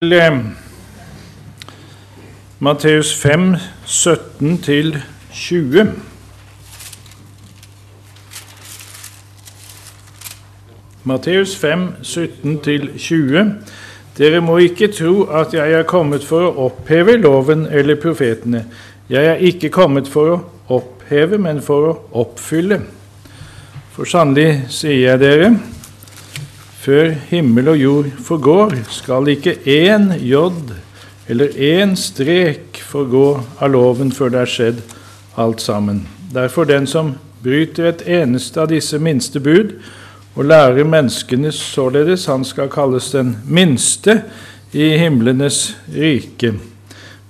til Matteus 5, 17 20. Matteus 5, 17 20. Dere må ikke tro at jeg er kommet for å oppheve loven eller profetene. Jeg er ikke kommet for å oppheve, men for å oppfylle. For sannelig sier jeg dere, før himmel og jord forgår, skal ikke én jod eller én strek forgå av loven før det er skjedd alt sammen. Derfor den som bryter et eneste av disse minste bud og lærer menneskene således, han skal kalles den minste i himlenes rike.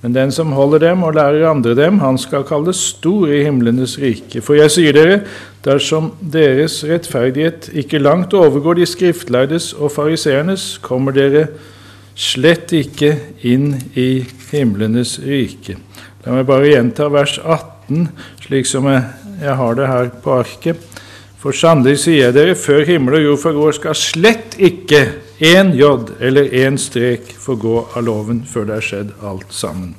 Men den som holder dem og lærer andre dem, han skal kalles stor i himlenes rike. For jeg sier dere, dersom deres rettferdighet ikke langt overgår de skriftlærdes og fariseernes, kommer dere slett ikke inn i himlenes rike. La meg bare gjenta vers 18, slik som jeg, har det her på arket. For sannelig sier jeg dere, før himmel og jord forgår, skal slett ikke én J eller én strek forgå av loven før det er skjedd alt sammen.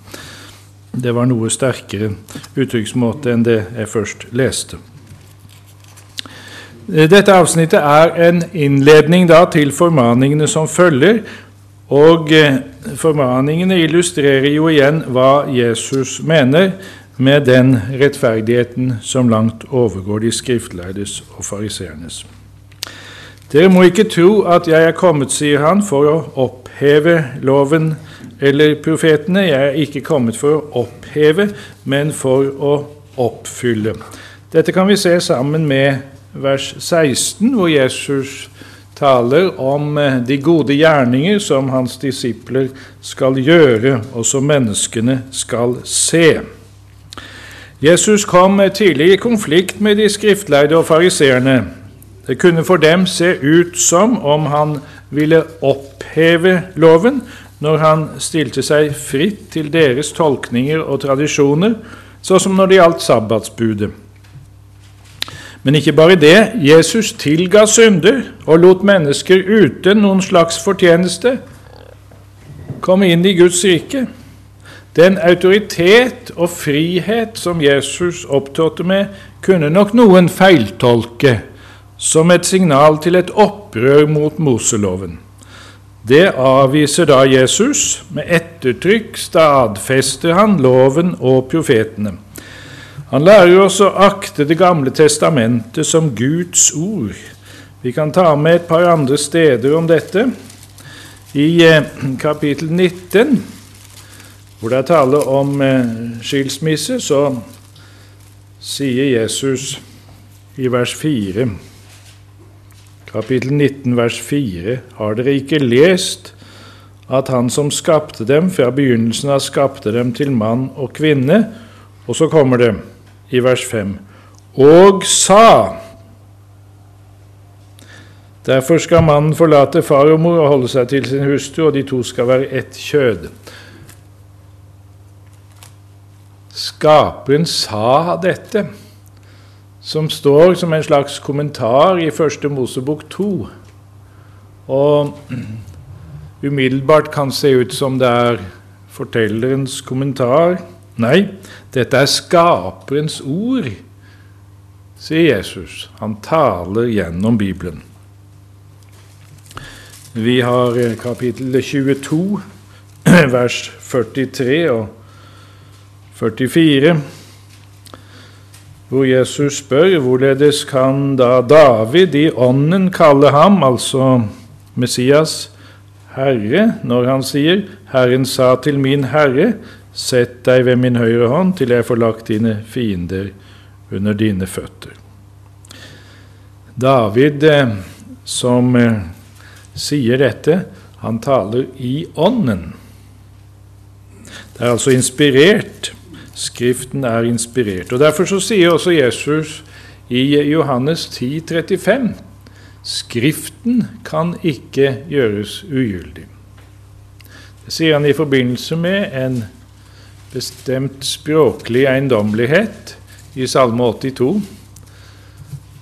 Det var noe sterkere uttrykksmåte enn det jeg først leste. Dette avsnittet er en innledning da, til formaningene som følger, og formaningene illustrerer jo igjen hva Jesus mener med den rettferdigheten som langt overgår de skriftlærdes og fariseernes. Dere må ikke tro at jeg er kommet, sier han, for å oppheve loven eller profetene. Jeg er ikke kommet for å oppheve, men for å oppfylle. Dette kan vi se sammen med vers 16, hvor Jesus taler om de gode gjerninger som hans disipler skal gjøre, og som menneskene skal se. Jesus kom tidlig i konflikt med de skriftlærde og fariseerne. Det kunne for dem se ut som om han ville oppheve loven når han stilte seg fritt til deres tolkninger og tradisjoner, sånn som når det gjaldt sabbatsbudet. Men ikke bare det. Jesus tilga synder og lot mennesker uten noen slags fortjeneste komme inn i Guds rike. Den autoritet og frihet som Jesus opptrådte med, kunne nok noen feiltolke som et signal til et opprør mot Moseloven. Det avviser da Jesus. Med ettertrykk stadfester han loven og profetene. Han lærer oss å akte Det gamle testamentet som Guds ord. Vi kan ta med et par andre steder om dette. I eh, kapittel 19 hvor det er tale om eh, skilsmisse, så sier Jesus i vers 4, kapittel 19, vers 4, har dere ikke lest at Han som skapte dem fra begynnelsen av, skapte dem til mann og kvinne? Og så kommer det i vers 5, og sa Derfor skal mannen forlate far og mor og holde seg til sin hustru, og de to skal være ett kjød. Skaperen sa dette, som står som en slags kommentar i Første Mosebok 2. Og umiddelbart kan se ut som det er fortellerens kommentar. Nei, dette er skaperens ord, sier Jesus. Han taler gjennom Bibelen. Vi har kapittel 22, vers 43 og 44, hvor Jesus spør hvorledes kan da David i ånden kalle ham, altså Messias, Herre, når han sier 'Herren sa til min Herre', 'Sett deg ved min høyre hånd til jeg får lagt dine fiender under dine føtter'. David, eh, som eh, sier dette, han taler i ånden. Det er altså inspirert Skriften er inspirert. Og Derfor så sier også Jesus i Johannes 10, 35 Skriften kan ikke gjøres ugyldig. Det sier han i forbindelse med en bestemt språklig eiendommelighet i Salme 82,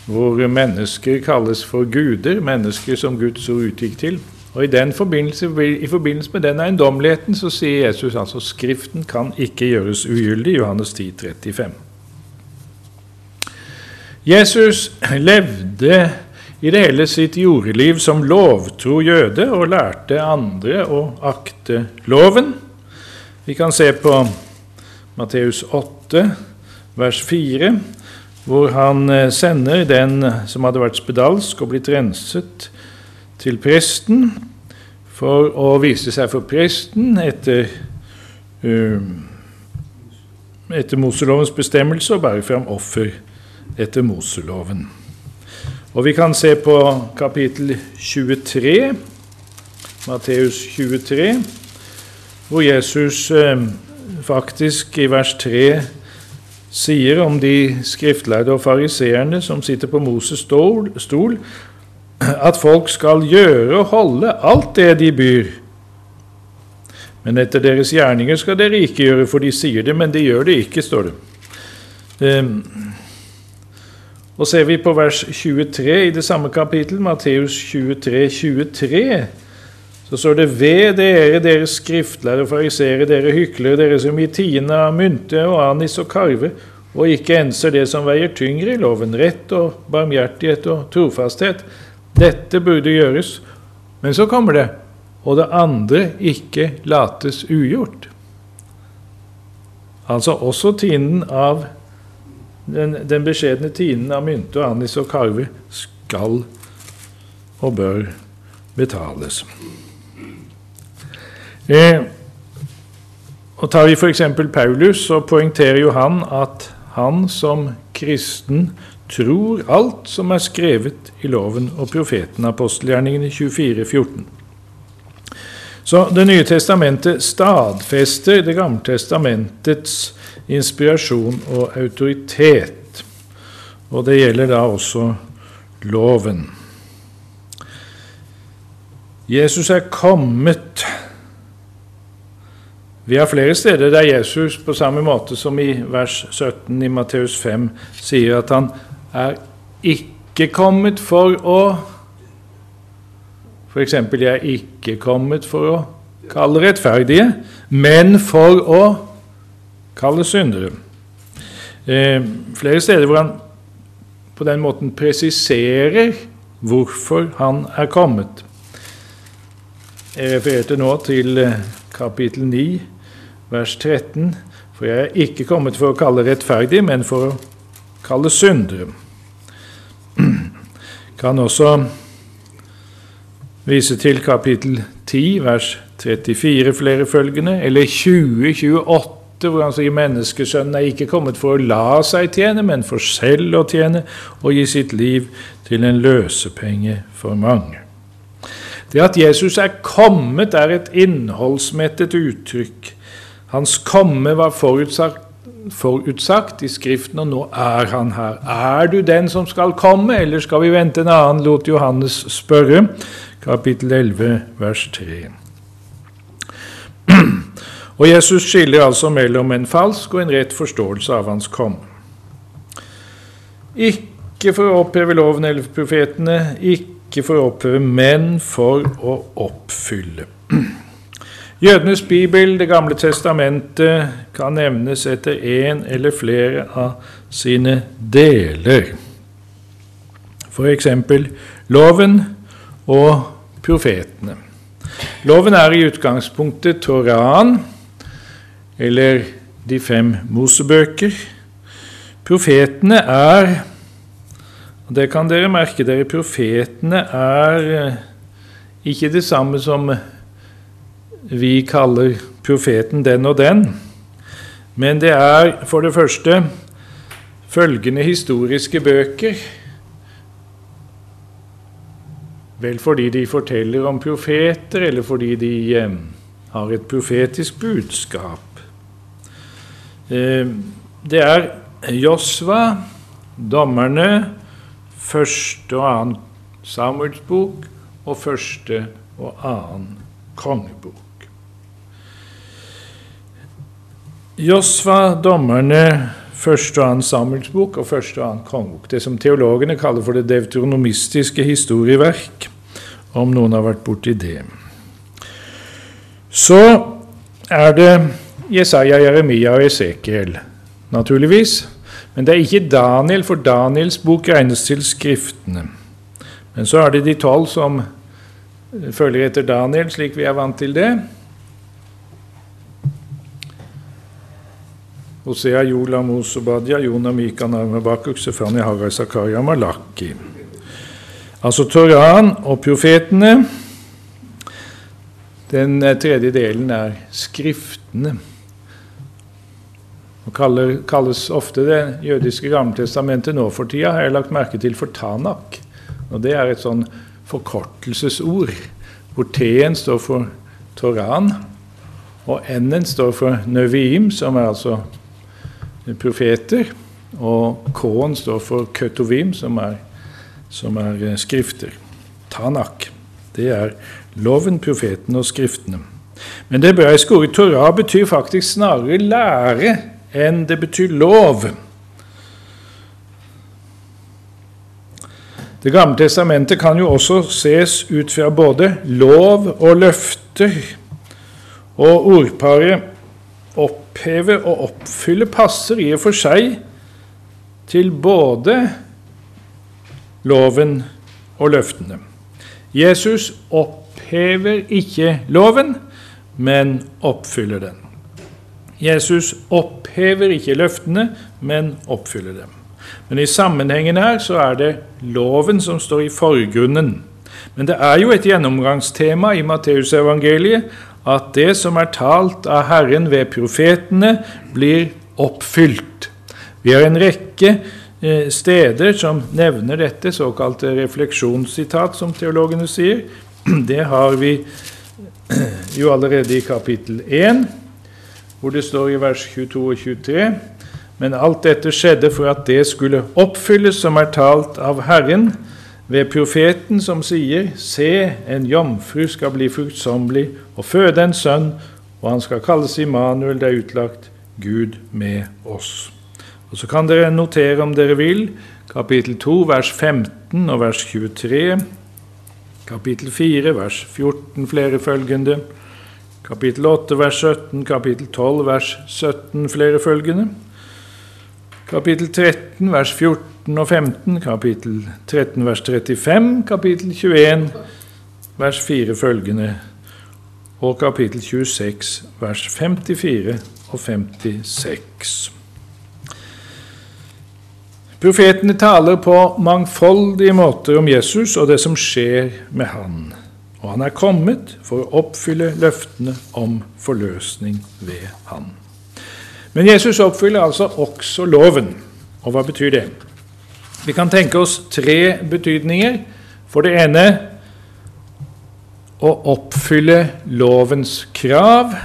hvor mennesker kalles for guder, mennesker som Guds ord utgikk til. Og i, forbindelse, I forbindelse med den eiendommeligheten så sier Jesus altså Skriften kan ikke gjøres ugyldig. Johannes 10, 35. Jesus levde i det hele sitt jordeliv som lovtro jøde og lærte andre å akte loven. Vi kan se på Matteus 8, vers 4, hvor han eh, sender den som hadde vært spedalsk og blitt renset, til presten for å vise seg for presten etter, uh, etter Moselovens bestemmelse og bære fram offer etter Moseloven. Og vi kan se på kapittel 23, Matteus 23, hvor Jesus uh, faktisk i vers 3 sier om de skriftlærde og fariseerne som sitter på Moses stol, stol, at folk skal gjøre og holde alt det de byr. Men etter deres gjerninger skal dere ikke gjøre, for de sier det, men de gjør det ikke, står det. Um, og ser vi på vers 23 i det samme kapittel, Matteus 23, 23, så står det ved dere, dere skriftlærere og fariseere, dere hyklere, dere som gir tiende av mynte og anis og karve, og ikke enser det som veier tyngre i loven, rett og barmhjertighet og trofasthet. Dette burde gjøres. Men så kommer det og det andre ikke lates ugjort. Altså også tienden av den, den beskjedne tienden av mynte og anis og karve skal og bør betales. Eh, og Tar vi f.eks. Paulus, så poengterer jo han at han som kristen tror alt som er skrevet i loven og profeten, apostelgjerningene 24, 14. Så Det nye testamentet stadfester Det gamle testamentets inspirasjon og autoritet. Og det gjelder da også loven. Jesus er kommet. Vi har flere steder der Jesus, på samme måte som i vers 17 i Matteus 5, sier at han er ikke kommet for å F.eks.: Jeg er ikke kommet for å kalle rettferdige, men for å kalle syndere. Eh, flere steder hvor han på den måten presiserer hvorfor han er kommet. Jeg refererte nå til eh, kapittel 9, vers 13. For jeg er ikke kommet for å kalle rettferdige, men for å kalle syndere. Kan også vise til kapittel 10, vers 34 flere følgende, eller 2028 hvor han sier menneskesønnen er ikke kommet for å la seg tjene, men for selv å tjene og gi sitt liv til en løsepenge for mange. Det at Jesus er kommet, er et innholdsmettet uttrykk. Hans komme var forutsagt, forutsagt i Skriften, og nå er han her. Er du den som skal komme, eller skal vi vente en annen? lot Johannes spørre. Kapittel 11, vers 3. Og Jesus skiller altså mellom en falsk og en rett forståelse av hans komme. Ikke for å oppheve loven eller profetene, ikke for å oppheve, men for å oppfylle. Jødenes bibel, Det gamle testamentet, kan nevnes etter én eller flere av sine deler. F.eks. loven og profetene. Loven er i utgangspunktet Toraen, eller de fem Mosebøker. Profetene er og Det kan dere merke dere. Profetene er eh, ikke det samme som vi kaller profeten den og den. Men det er for det første følgende historiske bøker. Vel fordi de forteller om profeter, eller fordi de eh, har et profetisk budskap. Eh, det er Josva, dommerne, første og annen Samuels bok og første og annen kongebok. Josva, dommerne, første og annen Samuels bok og første og annen kongebok. Det som teologene kaller for det deutronomistiske historieverk. om noen har vært borti det. Så er det Jesaja, Jeremia og Esekiel, naturligvis. Men det er ikke Daniel, for Daniels bok regnes til Skriftene. Men så er det de tolv som følger etter Daniel, slik vi er vant til det. Hosea, Jola, Mos, Obadia, Jonah, Mika, Narme, Bakuk, Sefania, Hagai, Zakaria, Malaki. Altså Toran og profetene. Den tredje delen er Skriftene. Og kalles ofte det jødiske gammeltestamentet nå for tida, har jeg lagt merke til for Tanak. Og Det er et sånn forkortelsesord, hvor T-en står for Toran, og N-en står for Nøviim, som er altså profeter, og K-en står for Køtovim, som er, som er eh, skrifter. Tanak. Det er loven, profeten og skriftene. Men det hebraiske ordet Torah betyr faktisk snarere lære enn det betyr lov. Det gamle testamentet kan jo også ses ut fra både lov og løfter. Og ordparet oppheve og oppfylle passer i og for seg til både loven og løftene. Jesus opphever ikke loven, men oppfyller den. Jesus opphever ikke løftene, men oppfyller dem. Men i sammenhengen her så er det loven som står i forgrunnen. Men det er jo et gjennomgangstema i Matteusevangeliet at det som er talt av Herren ved profetene, blir oppfylt. Vi har en rekke eh, steder som nevner dette, såkalte refleksjonssitat, som teologene sier. Det har vi jo allerede i kapittel 1, hvor det står i vers 22 og 23. Men alt dette skjedde for at det skulle oppfylles som er talt av Herren ved profeten som sier:" Se, en jomfru skal bli fruktsommelig og føde en sønn, og han skal kalles Immanuel, det er utlagt Gud med oss. Og Så kan dere notere, om dere vil, kapittel 2, vers 15 og vers 23. Kapittel 4, vers 14 flere følgende. Kapittel 8, vers 17. Kapittel 12, vers 17 flere følgende kapittel 13, vers 14 og 15, kapittel 13, vers 35, kapittel 21, vers 4 følgende, og kapittel 26, vers 54 og 56. Profetene taler på mangfoldige måter om Jesus og det som skjer med han. Og han er kommet for å oppfylle løftene om forløsning ved han. Men Jesus oppfyller altså også loven. Og hva betyr det? Vi kan tenke oss tre betydninger. For det ene å oppfylle lovens krav.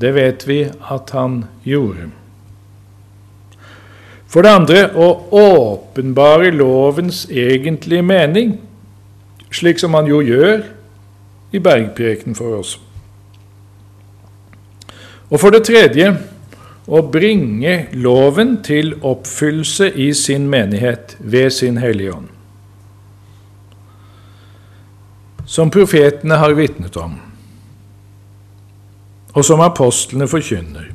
Det vet vi at han gjorde. For det andre å åpenbare lovens egentlige mening, slik som han jo gjør i bergprekenen for oss. Og for det tredje å bringe loven til oppfyllelse i sin menighet ved sin Hellige Ånd. Som profetene har vitnet om, og som apostlene forkynner.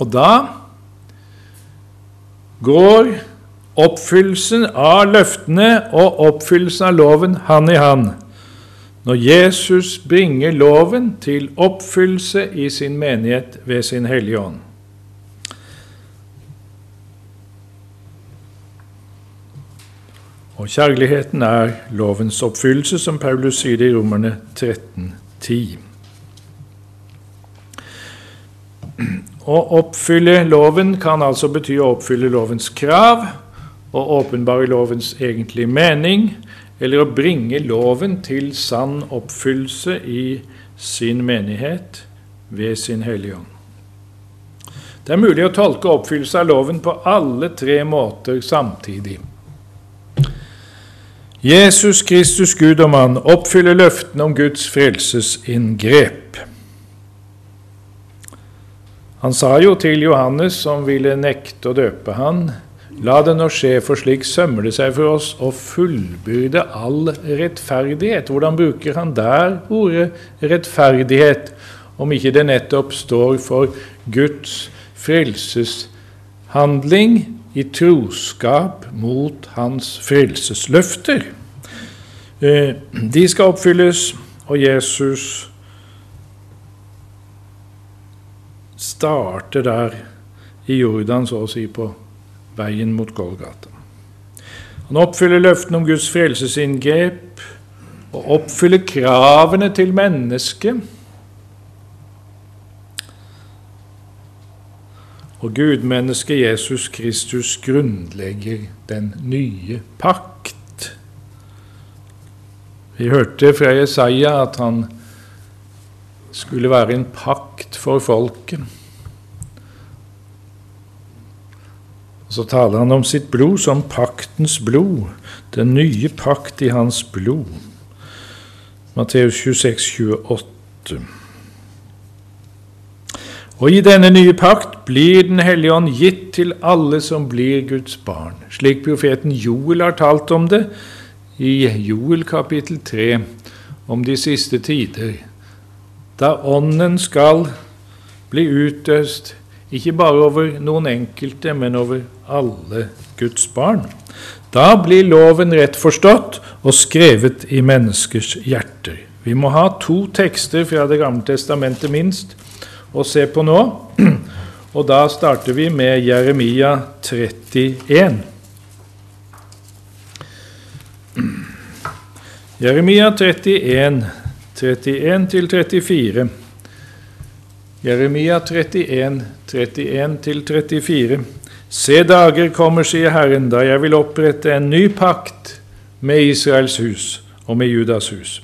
Og da går oppfyllelsen av løftene og oppfyllelsen av loven hand i hand når Jesus bringer loven til oppfyllelse i sin menighet ved sin Hellige Ånd. Og kjærligheten er lovens oppfyllelse, som Paulus sier i Romerne 13,10. Å oppfylle loven kan altså bety å oppfylle lovens krav og åpenbare lovens egentlige mening, eller å bringe loven til sann oppfyllelse i sin menighet ved sin Hellige Ånd. Det er mulig å tolke oppfyllelse av loven på alle tre måter samtidig. Jesus Kristus, Gud og mann, oppfyller løftene om Guds frelsesinngrep. Han sa jo til Johannes, som ville nekte å døpe han, La det nå skje, for slik sømmer det seg for oss å fullbyrde all rettferdighet. Hvordan bruker han der ordet rettferdighet, om ikke det nettopp står for Guds frelseshandling i troskap mot hans frelsesløfter? Eh, de skal oppfylles, og Jesus starter der i Jordan, så å si, på veien mot Golgata. Han oppfyller løftene om Guds frelsesinngrep og oppfyller kravene til mennesket. Og gudmennesket Jesus Kristus grunnlegger den nye pakt. Vi hørte fra Jesaja at han skulle være en pakt for folket. Så taler han om sitt blod som paktens blod, den nye pakt i hans blod. Matteus 26, 28. Og i denne nye pakt blir Den hellige ånd gitt til alle som blir Guds barn, slik profeten Joel har talt om det i Joel kapittel 3, om de siste tider, da Ånden skal bli utøst ikke bare over noen enkelte, men over alle Guds barn. Da blir loven rett forstått og skrevet i menneskers hjerter. Vi må ha to tekster fra Det gamle testamentet minst å se på nå. Og da starter vi med Jeremia 31. Jeremia 31, 31-34. Jeremia 31, 31-34. Se, dager kommer, sier Herren, da jeg vil opprette en ny pakt med Israels hus og med Judas hus.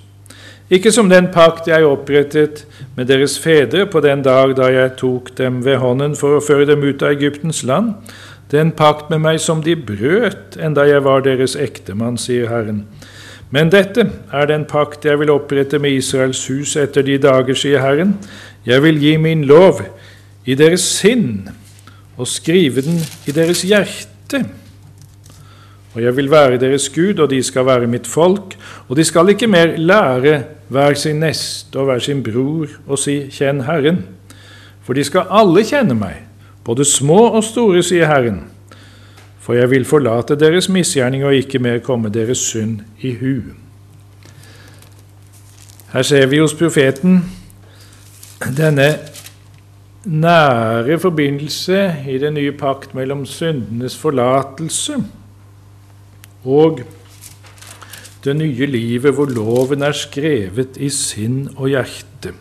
Ikke som den pakt jeg opprettet med deres fedre på den dag da jeg tok dem ved hånden for å føre dem ut av Egyptens land, den pakt med meg som de brøt enda jeg var deres ektemann, sier Herren. Men dette er den pakt jeg vil opprette med Israels hus etter de dager, sier Herren. Jeg vil gi min lov i deres sinn og skrive den i deres hjerte. Og jeg vil være deres Gud, og de skal være mitt folk. Og de skal ikke mer lære hver sin neste og hver sin bror og si 'Kjenn Herren'. For de skal alle kjenne meg, både små og store, sier Herren. For jeg vil forlate deres misgjerning og ikke mer komme deres synd i hu. Her ser vi hos profeten denne nære forbindelse i den nye pakt mellom syndenes forlatelse og det nye livet hvor loven er skrevet i sinn og hjerte.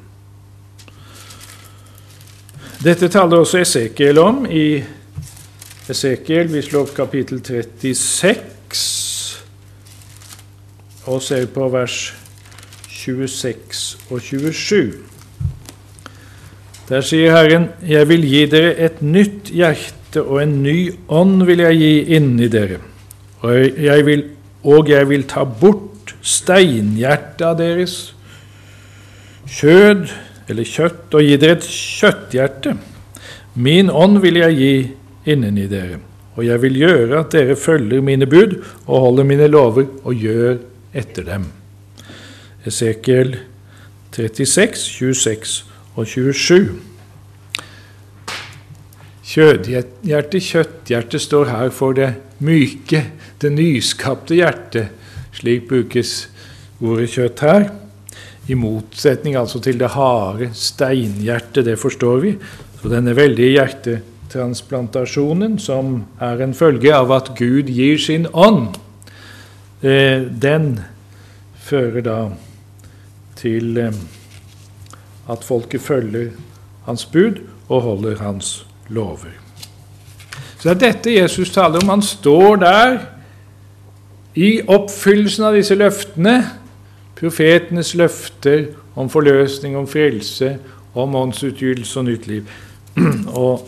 Dette taler også Esekiel om i Esekiel. Vi slår opp kapittel 36 og ser på vers 26 og 27. Der sier Herren, 'Jeg vil gi dere et nytt hjerte, og en ny ånd vil jeg gi inni dere.' Og jeg vil, og jeg vil ta bort steinhjertet av deres kjød, eller kjøtt, og gi dere et kjøtthjerte. Min ånd vil jeg gi inneni dere, og jeg vil gjøre at dere følger mine bud og holder mine lover og gjør etter dem. Esekiel 36, 26 og 27. Kjødhjerte, kjøtthjerte, står her for det myke, det nyskapte hjertet. Slik brukes ordet kjøtt her. I motsetning altså til det harde steinhjertet, det forstår vi. Så denne veldige hjertetransplantasjonen, som er en følge av at Gud gir sin ånd, eh, den fører da til eh, at folket følger hans bud og holder hans lover. Så det er dette Jesus taler om. Han står der i oppfyllelsen av disse løftene, profetenes løfter om forløsning, om frelse, om åndsutgytelse og nytt liv, og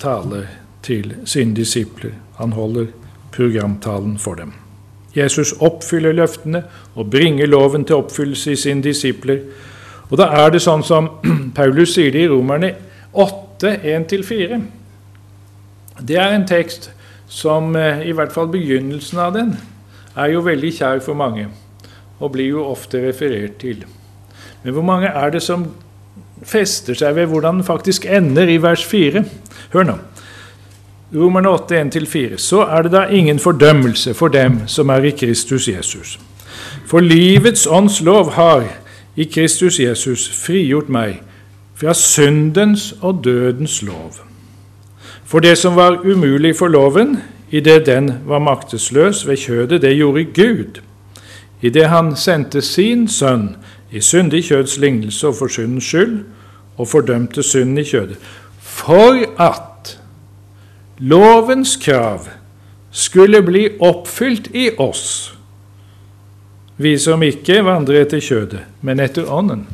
taler til sine disipler. Han holder programtalen for dem. Jesus oppfyller løftene og bringer loven til oppfyllelse i sine disipler. Og da er det sånn som Paulus sier det i Romerne 8, 1-4. Det er en tekst som eh, i hvert fall begynnelsen av den er jo veldig kjær for mange, og blir jo ofte referert til. Men hvor mange er det som fester seg ved hvordan den faktisk ender i vers 4? Hør nå. Romerne 8, 1-4. Så er det da ingen fordømmelse for dem som er i Kristus Jesus. For livets ånds lov har i Kristus Jesus frigjort meg fra syndens og dødens lov. For det som var umulig for loven, idet den var maktesløs ved kjødet, det gjorde Gud. Idet han sendte sin sønn i syndig kjøds lignelse og for syndens skyld, og fordømte synden i kjødet, for at lovens krav skulle bli oppfylt i oss, vi som ikke vandrer etter kjødet, men etter Ånden.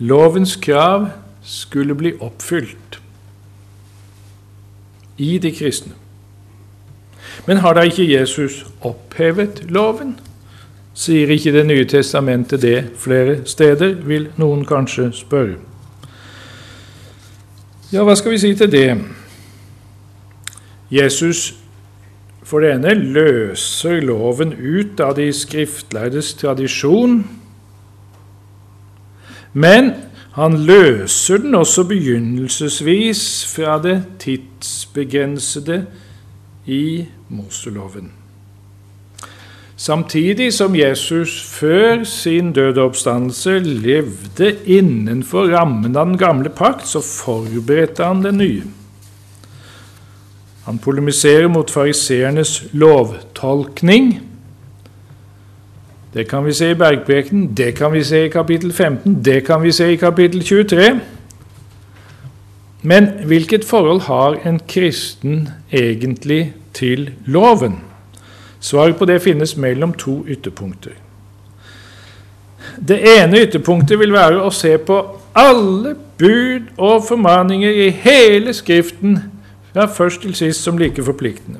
Lovens krav skulle bli oppfylt i de kristne. Men har da ikke Jesus opphevet loven? Sier ikke Det nye testamentet det flere steder, vil noen kanskje spørre. Ja, hva skal vi si til det? Jesus for det ene løser loven ut av de skriftlærdes tradisjon men han løser den også begynnelsesvis fra det tidsbegrensede i Moseloven. Samtidig som Jesus før sin døde oppstandelse levde innenfor rammen av den gamle pakt, så forberedte han den nye. Han polemiserer mot fariseernes lovtolkning det kan vi se i Bergprekenen, det kan vi se i kapittel 15, det kan vi se i kapittel 23. Men hvilket forhold har en kristen egentlig til loven? Svaret på det finnes mellom to ytterpunkter. Det ene ytterpunktet vil være å se på alle bud og formaninger i hele Skriften, fra først til sist, som like forpliktende.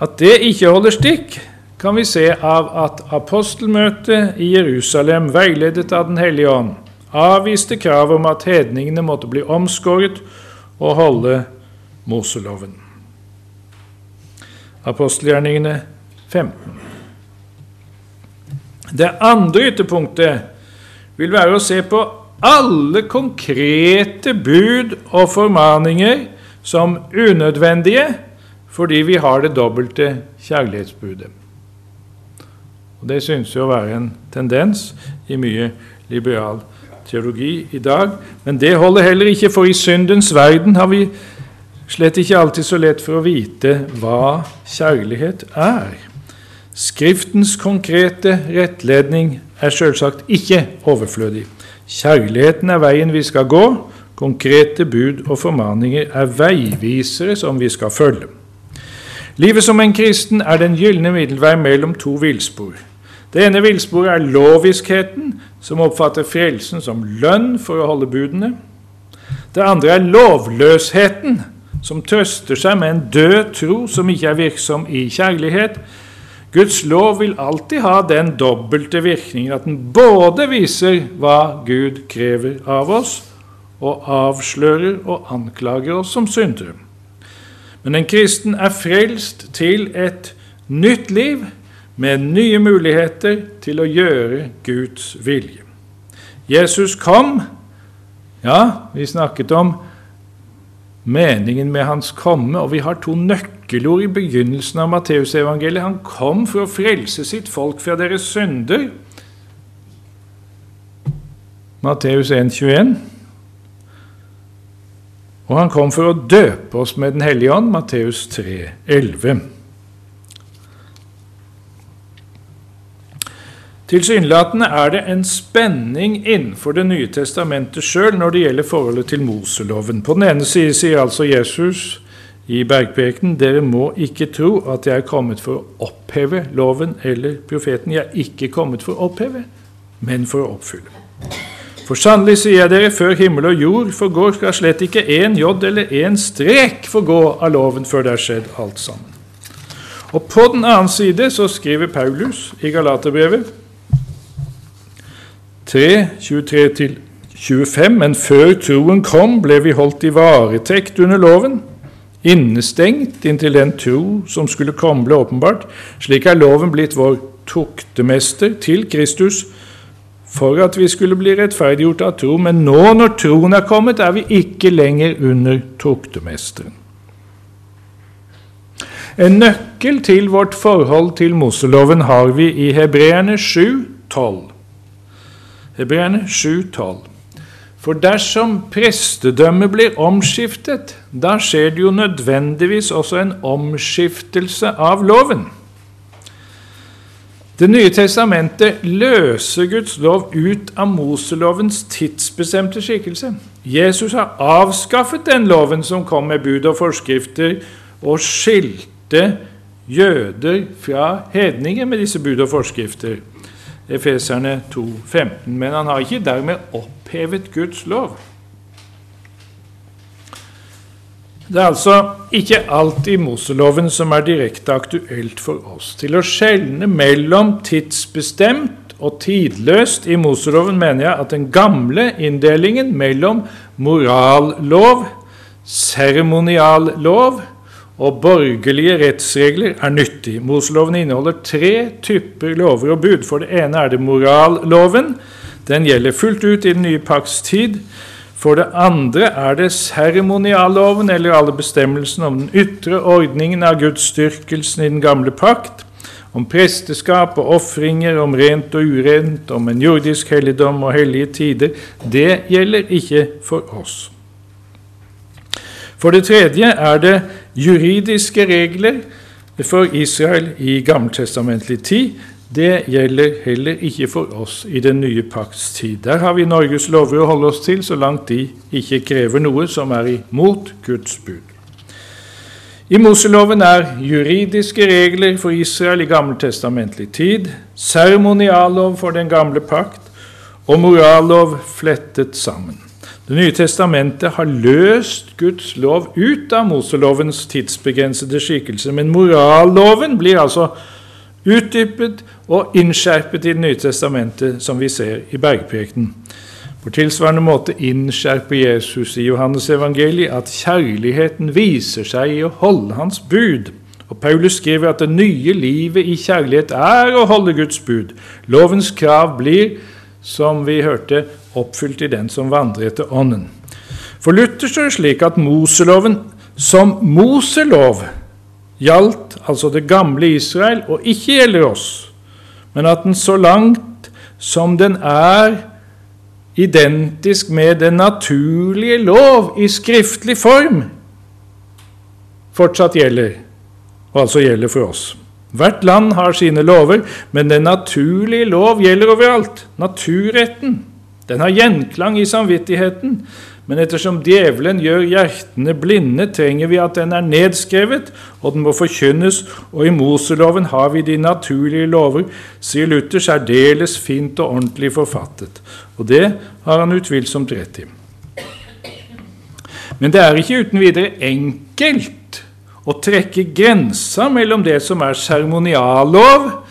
At det ikke holder stikk, kan vi se av at apostelmøtet i Jerusalem, veiledet av Den hellige ånd, avviste kravet om at hedningene måtte bli omskåret og holde Moseloven. Apostelgjerningene 15. Det andre ytterpunktet vil være å se på alle konkrete bud og formaninger som unødvendige fordi vi har det dobbelte kjærlighetsbudet. Og Det synes jo å være en tendens i mye liberal teologi i dag. Men det holder heller ikke, for i syndens verden har vi slett ikke alltid så lett for å vite hva kjærlighet er. Skriftens konkrete rettledning er selvsagt ikke overflødig. Kjærligheten er veien vi skal gå. Konkrete bud og formaninger er veivisere som vi skal følge. Livet som en kristen er den gylne middelvei mellom to villspor. Det ene villsporet er loviskheten, som oppfatter frelsen som lønn for å holde budene. Det andre er lovløsheten, som trøster seg med en død tro som ikke er virksom i kjærlighet. Guds lov vil alltid ha den dobbelte virkningen at den både viser hva Gud krever av oss, og avslører og anklager oss som syndere. Men en kristen er frelst til et nytt liv med nye muligheter til å gjøre Guds vilje. Jesus kom Ja, vi snakket om meningen med hans komme, og vi har to nøkkelord i begynnelsen av Matteusevangeliet. Han kom for å frelse sitt folk fra deres synder. Matteus 1,21. Og han kom for å døpe oss med Den hellige ånd. Matteus 3,11. Tilsynelatende er det en spenning innenfor Det nye testamentet sjøl når det gjelder forholdet til Moseloven. På den ene side sier altså Jesus i bergprekenen dere må ikke tro at jeg er kommet for å oppheve loven eller profeten. Jeg er ikke kommet for å oppheve, men for å oppfylle. For sannelig sier jeg dere, før himmel og jord forgår, skal slett ikke én jod eller én strek forgå av loven før det er skjedd alt sammen. Og på den annen side så skriver Paulus i Galaterbrevet 3, 23-25.: Men før troen kom, ble vi holdt i varetekt under loven, innestengt inntil den tro som skulle komme, ble åpenbart. Slik er loven blitt vår tuktemester til Kristus, for at vi skulle bli rettferdiggjort av tro. Men nå når troen er kommet, er vi ikke lenger under tuktemesteren. En nøkkel til vårt forhold til Moseloven har vi i Hebreerne 7, 12. Hebreerne 7, 12. For dersom prestedømmet blir omskiftet, da skjer det jo nødvendigvis også en omskiftelse av loven. Det nye testamentet løser Guds lov ut av Moselovens tidsbestemte skikkelse. Jesus har avskaffet den loven som kom med bud og forskrifter, og skilte jøder fra hedninger med disse bud og forskrifter. Efeserne 2,15. Men han har ikke dermed opphevet Guds lov. Det er altså ikke alt i Moseloven som er direkte aktuelt for oss. Til å skjelne mellom tidsbestemt og tidløst i Moseloven mener jeg at den gamle inndelingen mellom morallov, seremoniallov og borgerlige rettsregler er nyttig. Moseloven inneholder tre typer lover og bud. For det ene er det moralloven. Den gjelder fullt ut i den nye pakts tid. For det andre er det seremonialloven, eller alle bestemmelsene om den ytre ordningen av gudsdyrkelsen i den gamle pakt, om presteskap og ofringer, om rent og urent, om en jordisk helligdom og hellige tider. Det gjelder ikke for oss. For det tredje er det juridiske regler for Israel i gammeltestamentlig tid, det gjelder heller ikke for oss i den nye pakts tid. Der har vi Norges lover å holde oss til, så langt de ikke krever noe som er imot Guds bud. I Moseloven er juridiske regler for Israel i gammeltestamentlig tid, seremoniallov for den gamle pakt og morallov flettet sammen. Det nye testamentet har løst Guds lov ut av Moselovens tidsbegrensede skikkelse, men moralloven blir altså utdypet og innskjerpet i Det nye testamentet, som vi ser i bergprekenen. På tilsvarende måte innskjerper Jesus i Johannes evangeliet at kjærligheten viser seg i å holde hans bud. Og Paulus skriver at det nye livet i kjærlighet er å holde Guds bud. Lovens krav blir, som vi hørte, oppfylt i den som vandrer etter Ånden. For Luther står det slik at Moseloven som Moselov gjaldt altså det gamle Israel og ikke gjelder oss, men at den så langt som den er identisk med den naturlige lov i skriftlig form, fortsatt gjelder, og altså gjelder for oss. Hvert land har sine lover, men den naturlige lov gjelder overalt. Naturretten. Den har gjenklang i samvittigheten, men ettersom djevelen gjør hjertene blinde, trenger vi at den er nedskrevet, og den må forkynnes, og i Moseloven har vi de naturlige lover, sier Luther, særdeles fint og ordentlig forfattet. Og det har han utvilsomt rett i. Men det er ikke uten videre enkelt å trekke grensa mellom det som er seremoniallov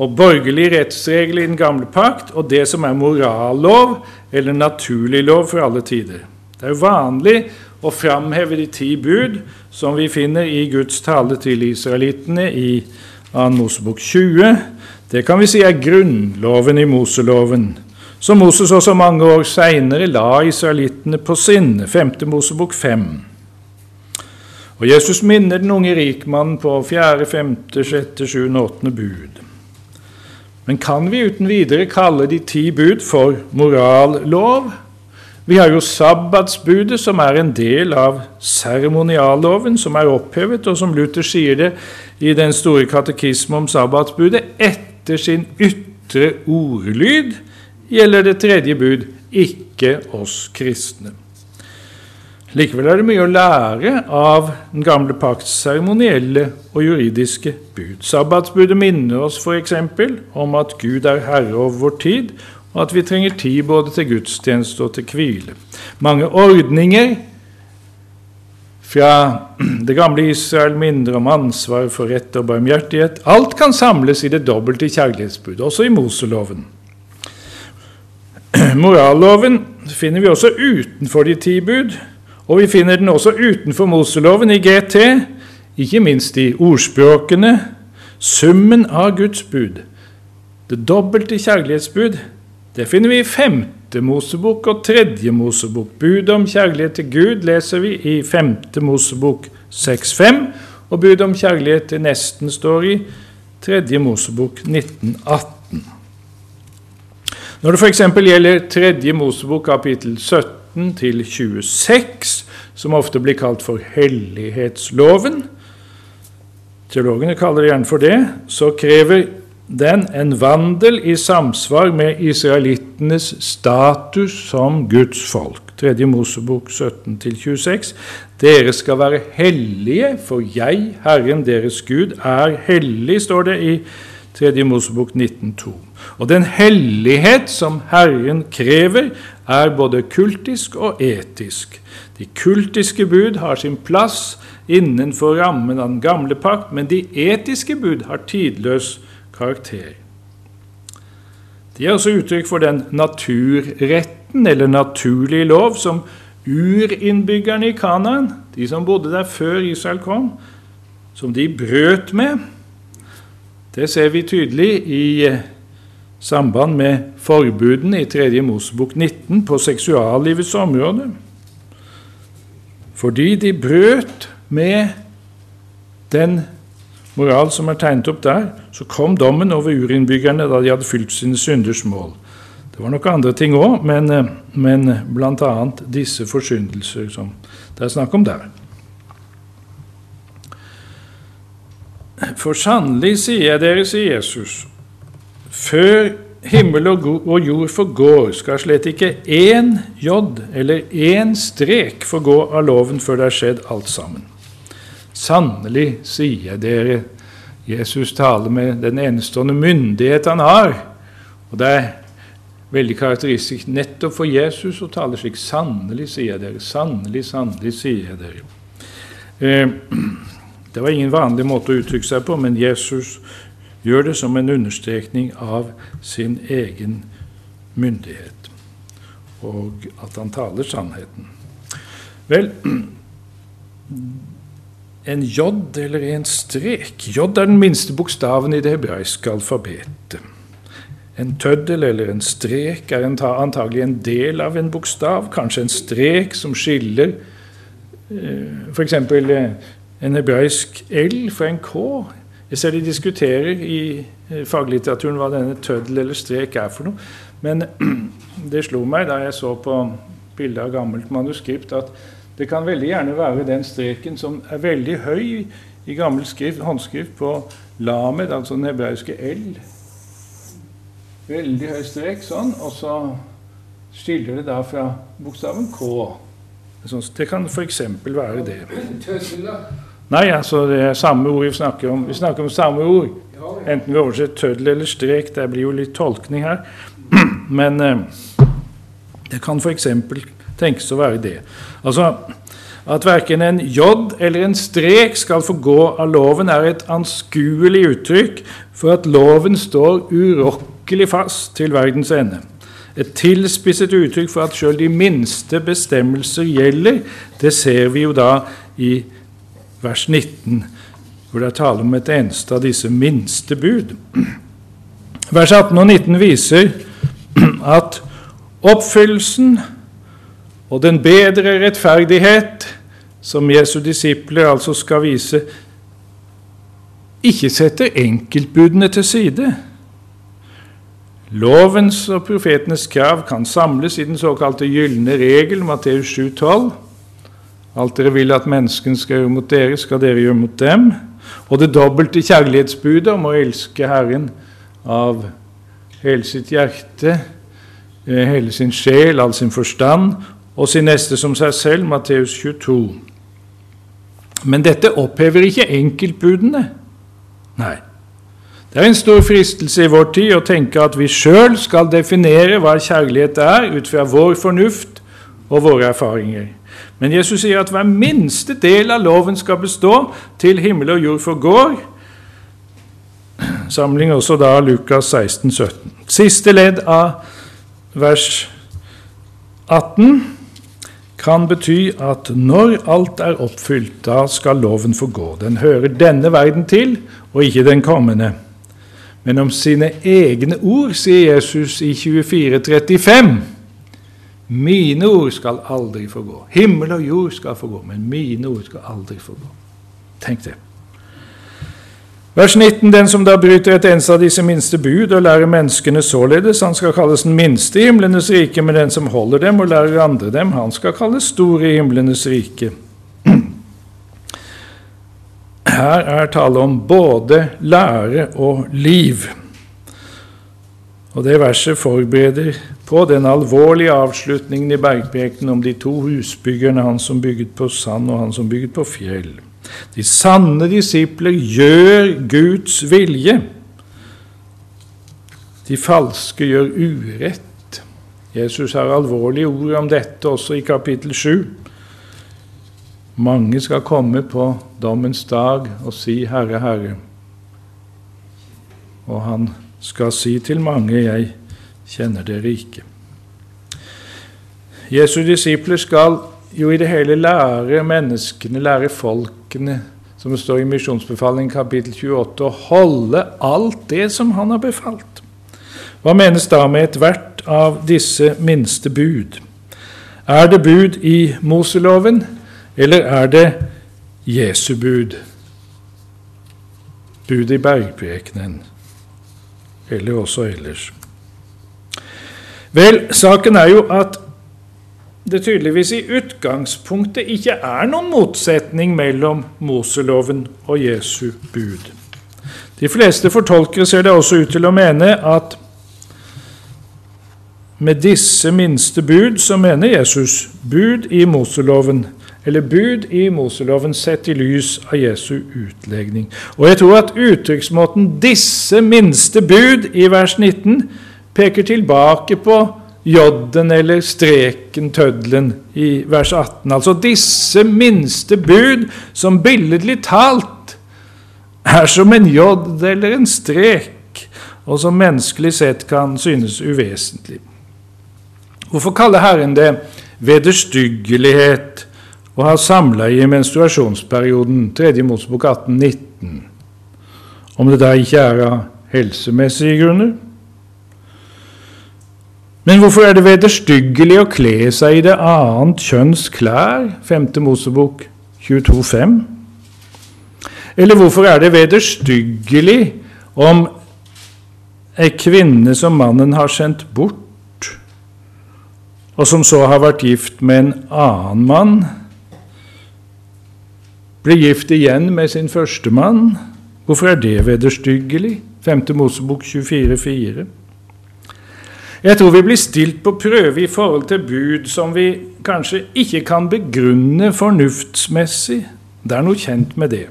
og borgerlig rettsregel i den gamle pakt, og det som er morallov eller naturlig lov for alle tider. Det er vanlig å framheve de ti bud som vi finner i Guds tale til israelittene i 2. Mosebok 20. Det kan vi si er grunnloven i Moseloven, som Moses også mange år seinere la israelittene på sinne. 5. Mosebok 5. Og Jesus minner den unge rikmannen på 4., 5., 6., 7., 8. bud. Men kan vi uten videre kalle de ti bud for morallov? Vi har jo sabbatsbudet, som er en del av seremonialloven, som er opphevet, og som Luther sier det i den store katekisme om sabbatsbudet, etter sin ytre ordlyd gjelder det tredje bud ikke oss kristne. Likevel er det mye å lære av den gamle pakts seremonielle og juridiske bud. Sabbatsbudet minner oss f.eks. om at Gud er herre over vår tid, og at vi trenger tid både til gudstjeneste og til hvile. Mange ordninger fra det gamle Israel minner om ansvar for rett og barmhjertighet. Alt kan samles i det dobbelte kjærlighetsbudet, også i Moseloven. Moralloven finner vi også utenfor de ti bud, og vi finner den også utenfor Moseloven i GT, ikke minst i ordspråkene, summen av Guds bud. Det dobbelte kjærlighetsbud det finner vi i femte Mosebok og tredje Mosebok. Budet om kjærlighet til Gud leser vi i femte Mosebok 6.5, og budet om kjærlighet til nesten står i tredje Mosebok 1918. Når det f.eks. gjelder tredje Mosebok kapittel 17 til 26, som ofte blir kalt for hellighetsloven, teologene kaller det gjerne for det, så krever den en vandel i samsvar med israelittenes status som Guds folk. 3. Mosebok 17-26. Dere skal være hellige, for jeg, Herren deres Gud, er hellig, står det i 3. Mosebok 19,2. Og den hellighet som Herren krever, er både kultisk og etisk. De kultiske bud har sin plass innenfor rammen av den gamle pakt, men de etiske bud har tidløs karakter. De er også uttrykk for den naturretten, eller naturlige lov, som urinnbyggerne i Kanaan, de som bodde der før Israel kom, som de brøt med. Det ser vi tydelig i eh, samband med forbudene i 3. Mosebok 19 på seksuallivets område. Fordi de brøt med den moral som er tegnet opp der, så kom dommen over urinnbyggerne da de hadde fylt sine synders mål. Det var nok andre ting òg, men, eh, men bl.a. disse forsyndelser som det er snakk om der. For sannelig sier jeg dere, sier Jesus, før himmel og jord forgår, skal slett ikke én jod eller én strek forgå av loven før det er skjedd alt sammen. Sannelig, sier dere, Jesus taler med den enestående myndighet han har. Og det er veldig karakteristisk nettopp for Jesus å tale slik. Sannelig, sier dere. Sannelig, sannelig, sier dere. Eh, det var ingen vanlig måte å uttrykke seg på, men Jesus gjør det som en understrekning av sin egen myndighet, og at han taler sannheten. Vel, en J eller en strek. J er den minste bokstaven i det hebraiske alfabetet. En tøddel eller en strek er antagelig en del av en bokstav, kanskje en strek som skiller eh, f.eks. Eh, en hebraisk L fra en K. Jeg ser de diskuterer i eh, faglitteraturen hva denne tøddel eller strek er for noe. Men det slo meg da jeg så på bildet av gammelt manuskript, at det kan veldig gjerne være den streken som er veldig høy i gammel skrift, håndskrift på lamed, altså den hebraiske L. Veldig høy strek sånn, og så skiller det da fra bokstaven K. Det kan f.eks. være det. Nei, altså det er samme ord vi snakker om. Vi snakker om samme ord. Enten vi oversetter tøddel eller strek. Det blir jo litt tolkning her. Men eh, det kan f.eks tenkes å være det. Altså at verken en J eller en strek skal få gå av loven, er et anskuelig uttrykk for at loven står urokkelig fast til verdens ende. Et tilspisset uttrykk for at sjøl de minste bestemmelser gjelder, det ser vi jo da i vers 19, hvor det er tale om et eneste av disse minste bud. Vers 18 og 19 viser at oppfyllelsen og den bedre rettferdighet som Jesu disipler altså skal vise, ikke setter enkeltbudene til side. Lovens og profetenes krav kan samles i den såkalte gylne regel, Matteus 7,12. Alt dere vil at menneskene skal gjøre mot dere, skal dere gjøre mot dem. Og det dobbelte kjærlighetsbudet om å elske Herren av hele sitt hjerte, eh, hele sin sjel, all sin forstand og sin neste som seg selv, Matteus 22. Men dette opphever ikke enkeltbudene. Nei. Det er en stor fristelse i vår tid å tenke at vi sjøl skal definere hva kjærlighet er, ut fra vår fornuft og våre erfaringer. Men Jesus sier at hver minste del av loven skal bestå til himmel og jord forgår. Samling også da Lukas 16, 17. Siste ledd av vers 18 kan bety at når alt er oppfylt, da skal loven forgå. gå. Den hører denne verden til, og ikke den kommende. Men om sine egne ord sier Jesus i 24,35 Mine ord skal aldri få gå. Himmel og jord skal få gå, men mine ord skal aldri få gå. Tenk det. Vers 19. Den som da bryter et eneste av disse minste bud og lærer menneskene således, han skal kalles den minste i himlenes rike, men den som holder dem og lærer andre dem, han skal kalles stor i himlenes rike. Her er tale om både lære og liv. Og det verset forbereder på den alvorlige avslutningen i bergprekenen om de to husbyggerne, han som bygget på sand og han som bygget på fjell. De sanne disipler gjør Guds vilje. De falske gjør urett. Jesus har alvorlige ord om dette også i kapittel 7. Mange skal komme på dommens dag og si 'Herre, Herre'. Og han skal si til mange 'Jeg kjenner dere ikke'. Jesu disipler skal jo i det hele lære menneskene, lære folkene, som det står i misjonsbefalingen kapittel 28, å holde alt det som han har befalt. Hva menes da med ethvert av disse minste bud? Er det bud i Moseloven, eller er det Jesu bud? Bud i bergprekenen, eller også ellers? Vel, saken er jo at det tydeligvis i utgangspunktet ikke er noen motsetning mellom Moseloven og Jesu bud. De fleste fortolkere ser det også ut til å mene at med disse minste bud så mener Jesus bud i Moseloven, eller bud i Moseloven sett i lys av Jesu utlegning. Og jeg tror at uttrykksmåten 'disse minste bud' i vers 19 peker tilbake på J-en eller streken, tøddelen, i vers 18. Altså disse minste bud, som billedlig talt er som en J eller en strek, og som menneskelig sett kan synes uvesentlig. Hvorfor kaller Herren det vederstyggelighet å ha samleie i menstruasjonsperioden, 3. Mosebok 1819, om det da ikke er av helsemessige grunner? Men hvorfor er det vederstyggelig å kle seg i det annet kjønns klær? 5. Mosebok 22,5. Eller hvorfor er det vederstyggelig om ei kvinne som mannen har sendt bort, og som så har vært gift med en annen mann, blir gift igjen med sin førstemann? Hvorfor er det vederstyggelig? 5. Mosebok 24,4. Jeg tror vi blir stilt på prøve i forhold til bud som vi kanskje ikke kan begrunne fornuftsmessig. Det er noe kjent med det.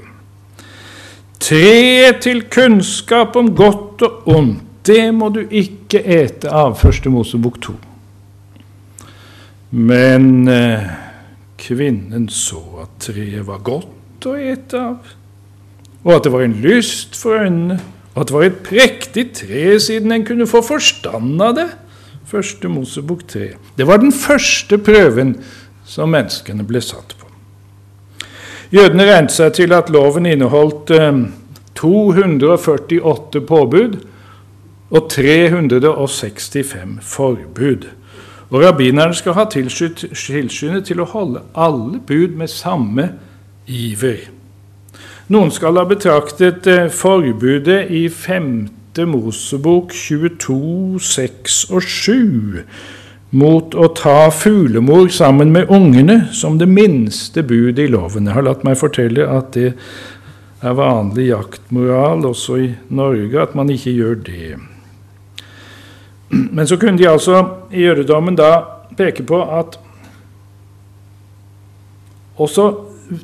Treet til kunnskap om godt og ondt, det må du ikke ete av, første Mosebok 2. Men eh, kvinnen så at treet var godt å ete av, og at det var en lyst for øynene og at det var et prektig tre siden en kunne få forstand av det. Første Mosebok 3. Det var den første prøven som menneskene ble satt på. Jødene regnet seg til at loven inneholdt 248 eh, påbud og 365 forbud. Og rabbinerne skal ha tilskyndet til å holde alle bud med samme iver. Noen skal ha betraktet eh, forbudet i 5. Mosebok 22, 6 og 7 mot å ta fuglemor sammen med ungene som det minste budet i loven. Jeg har latt meg fortelle at det er vanlig jaktmoral også i Norge, at man ikke gjør det. Men så kunne de altså i jødedommen da peke på at også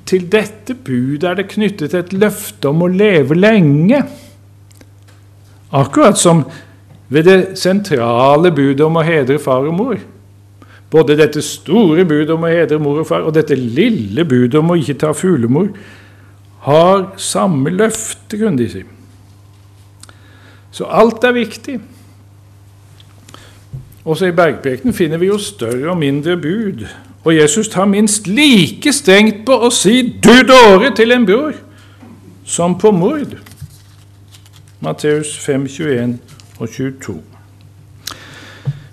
til dette budet er det knyttet et løfte om å leve lenge. Akkurat som ved det sentrale budet om å hedre far og mor. Både dette store budet om å hedre mor og far og dette lille budet om å ikke ta fuglemor har samme løfte, kunne de si. Så alt er viktig. Også i bergprekenen finner vi jo større og mindre bud. Og Jesus tar minst like strengt på å si 'du dåre' til en bror som på mord. Matteus 5, 21 og 22.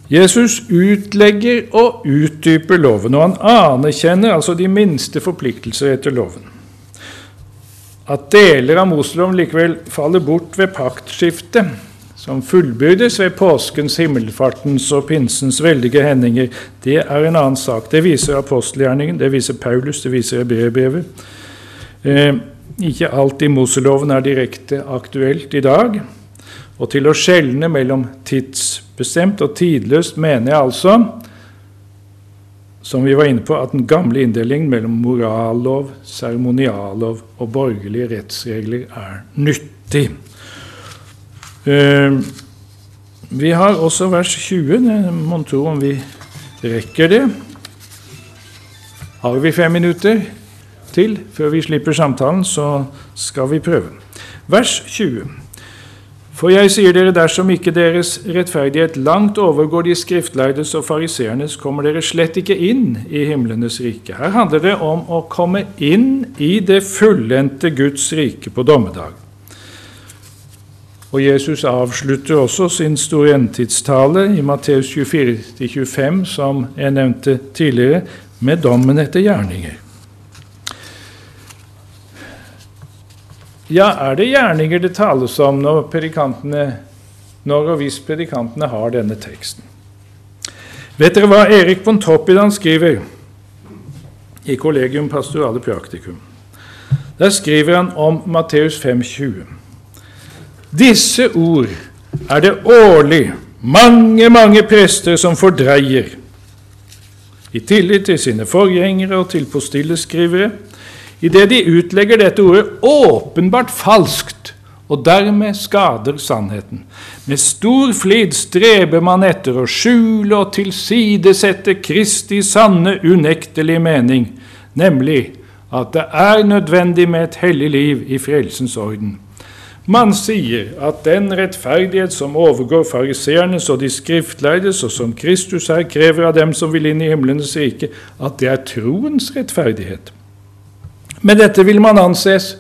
Jesus utlegger og utdyper loven, og han anerkjenner altså de minste forpliktelser etter loven. At deler av Moseloven likevel faller bort ved paktskiftet, som fullbyrdes ved påskens, himmelfartens og pinsens veldige hendinger, det er en annen sak. Det viser apostelgjerningen, det viser Paulus, det viser brevbrevet. Eh, ikke alt i Moseloven er direkte aktuelt i dag. Og til å skjelne mellom tidsbestemt og tidløst mener jeg altså, som vi var inne på, at den gamle inndelingen mellom morallov, seremoniallov og borgerlige rettsregler er nyttig. Uh, vi har også vers 20. Mon tro om vi rekker det. Har vi fem minutter til før vi slipper samtalen, så skal vi prøve. Vers 20. For jeg sier dere, dersom ikke deres rettferdighet langt overgår de skriftlærdes og fariseernes, kommer dere slett ikke inn i himlenes rike. Her handler det om å komme inn i det fullendte Guds rike på dommedag. Og Jesus avslutter også sin store endetidstale i Matteus 24-25, som jeg nevnte tidligere, med dommen etter gjerninger. Ja, er det gjerninger det tales om når, når og hvis predikantene har denne teksten? Vet dere hva Erik von Toppidan skriver i Collegium Pastorale Praktikum? Der skriver han om Matteus 5,20. Disse ord er det årlig mange, mange prester som fordreier, i tillit til sine forgjengere og til postilleskrivere, idet de utlegger dette ordet åpenbart falskt og dermed skader sannheten. Med stor flid streber man etter å skjule og tilsidesette Kristi sanne, unektelige mening, nemlig at det er nødvendig med et hellig liv i frelsens orden. Man sier at den rettferdighet som overgår fariseernes og de skriftlærdes, og som Kristus her krever av dem som vil inn i himlenes rike, at det er troens rettferdighet. Med dette vil man anses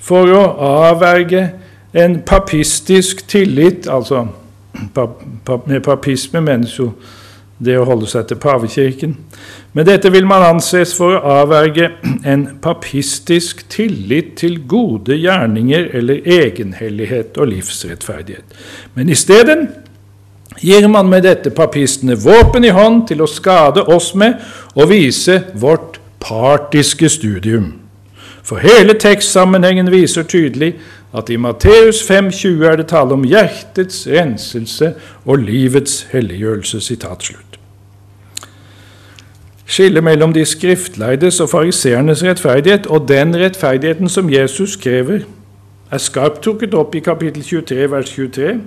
for å avverge en papistisk tillit, altså med papisme menes jo det å holde seg til pavekirken. Med dette vil man anses for å avverge en papistisk tillit til gode gjerninger eller egenhellighet og livsrettferdighet. Men i stedet gir man med dette papistene våpen i hånd til å skade oss med og vise vårt partiske studium. For hele tekstsammenhengen viser tydelig at i Matteus 5,20 er det tale om hjertets renselse og livets helliggjørelse. Skillet mellom de skriftleides og fariseernes rettferdighet og den rettferdigheten som Jesus krever, er skarpt trukket opp i kapittel 23, vers 23.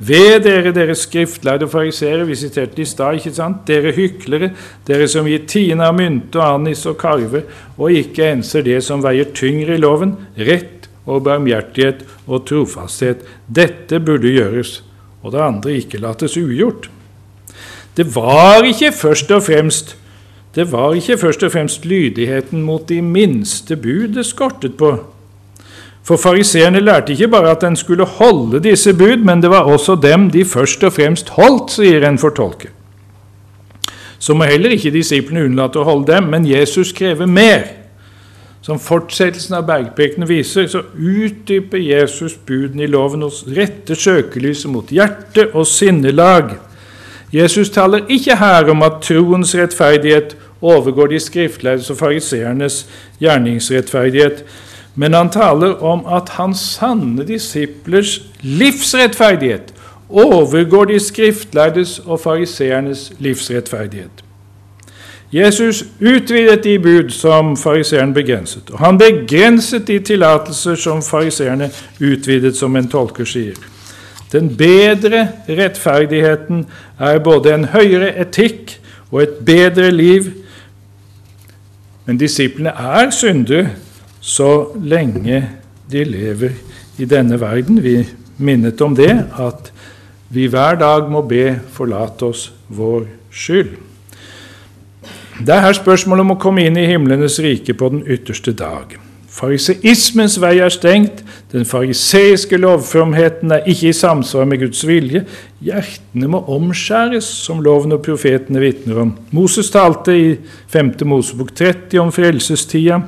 Ved dere, dere skriftlærde fariseere, vi siterte i stad, ikke sant? Dere hyklere, dere som gir tiende av mynte og anis og karve, og ikke enser det som veier tyngre i loven, rett og barmhjertighet og trofasthet. Dette burde gjøres, og det andre ikke lates ugjort. Det var ikke først og fremst det var ikke først og fremst lydigheten mot de minste bud det skortet på, for fariseerne lærte ikke bare at en skulle holde disse bud, men det var også dem de først og fremst holdt, sier en fortolker. Så må heller ikke disiplene unnlate å holde dem, men Jesus krever mer. Som fortsettelsen av bergprekene viser, så utdyper Jesus budene i loven og retter søkelyset mot hjerte og sinnelag. Jesus taler ikke her om at troens rettferdighet overgår de skriftlærdes og fariseernes gjerningsrettferdighet, men han taler om at hans sanne disiplers livsrettferdighet overgår de skriftlærdes og fariseernes livsrettferdighet. Jesus utvidet de bud som fariseeren begrenset, og han begrenset de tillatelser som fariseerne utvidet, som en tolker sier. Den bedre rettferdigheten er både en høyere etikk og et bedre liv. Men disiplene er syndere så lenge de lever i denne verden. Vi minnet om det, at vi hver dag må be 'forlate oss vår skyld'. Det er her spørsmålet om å komme inn i himlenes rike på den ytterste dag. Fariseismens vei er stengt, den fariseiske lovfromheten er ikke i samsvar med Guds vilje. Hjertene må omskjæres, som loven og profetene vitner om. Moses talte i 5. Mosebok 30 om frelsestida.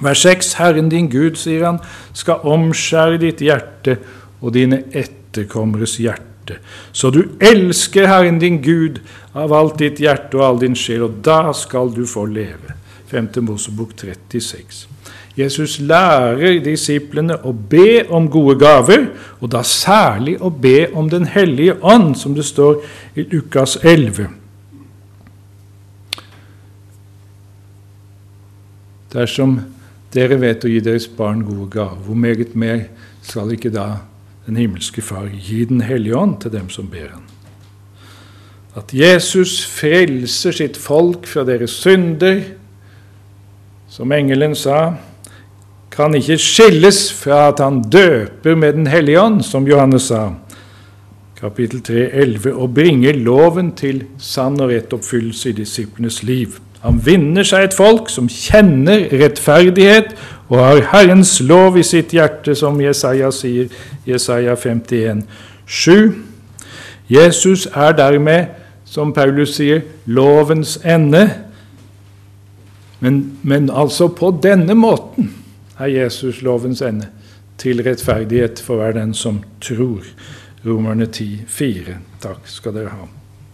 Vers 6.: Herren din Gud, sier han, skal omskjære ditt hjerte og dine etterkommeres hjerte. Så du elsker Herren din Gud av alt ditt hjerte og all din sjel, og da skal du få leve. 5. Mosebok 36. Jesus lærer disiplene å be om gode gaver, og da særlig å be om Den hellige ånd, som det står i Lukas 11. Dersom dere vet å gi deres barn gode gaver, hvor meget mer skal ikke da den himmelske Far, gi Den hellige ånd til dem som ber Han. At Jesus frelser sitt folk fra deres synder, som engelen sa, kan ikke skilles fra at han døper med Den hellige ånd, som Johannes sa, kapittel 3, 11, og bringer loven til sann og rett oppfyllelse i disiplenes liv. Han vinner seg et folk som kjenner rettferdighet og har Herrens lov i sitt hjerte, som Jesaja sier, Jesaja 51, 7. Jesus er dermed, som Paulus sier, lovens ende. Men, men altså på denne måten er Jesus lovens ende, til rettferdighet for hver den som tror. Romerne 10, 4. Takk skal dere ha.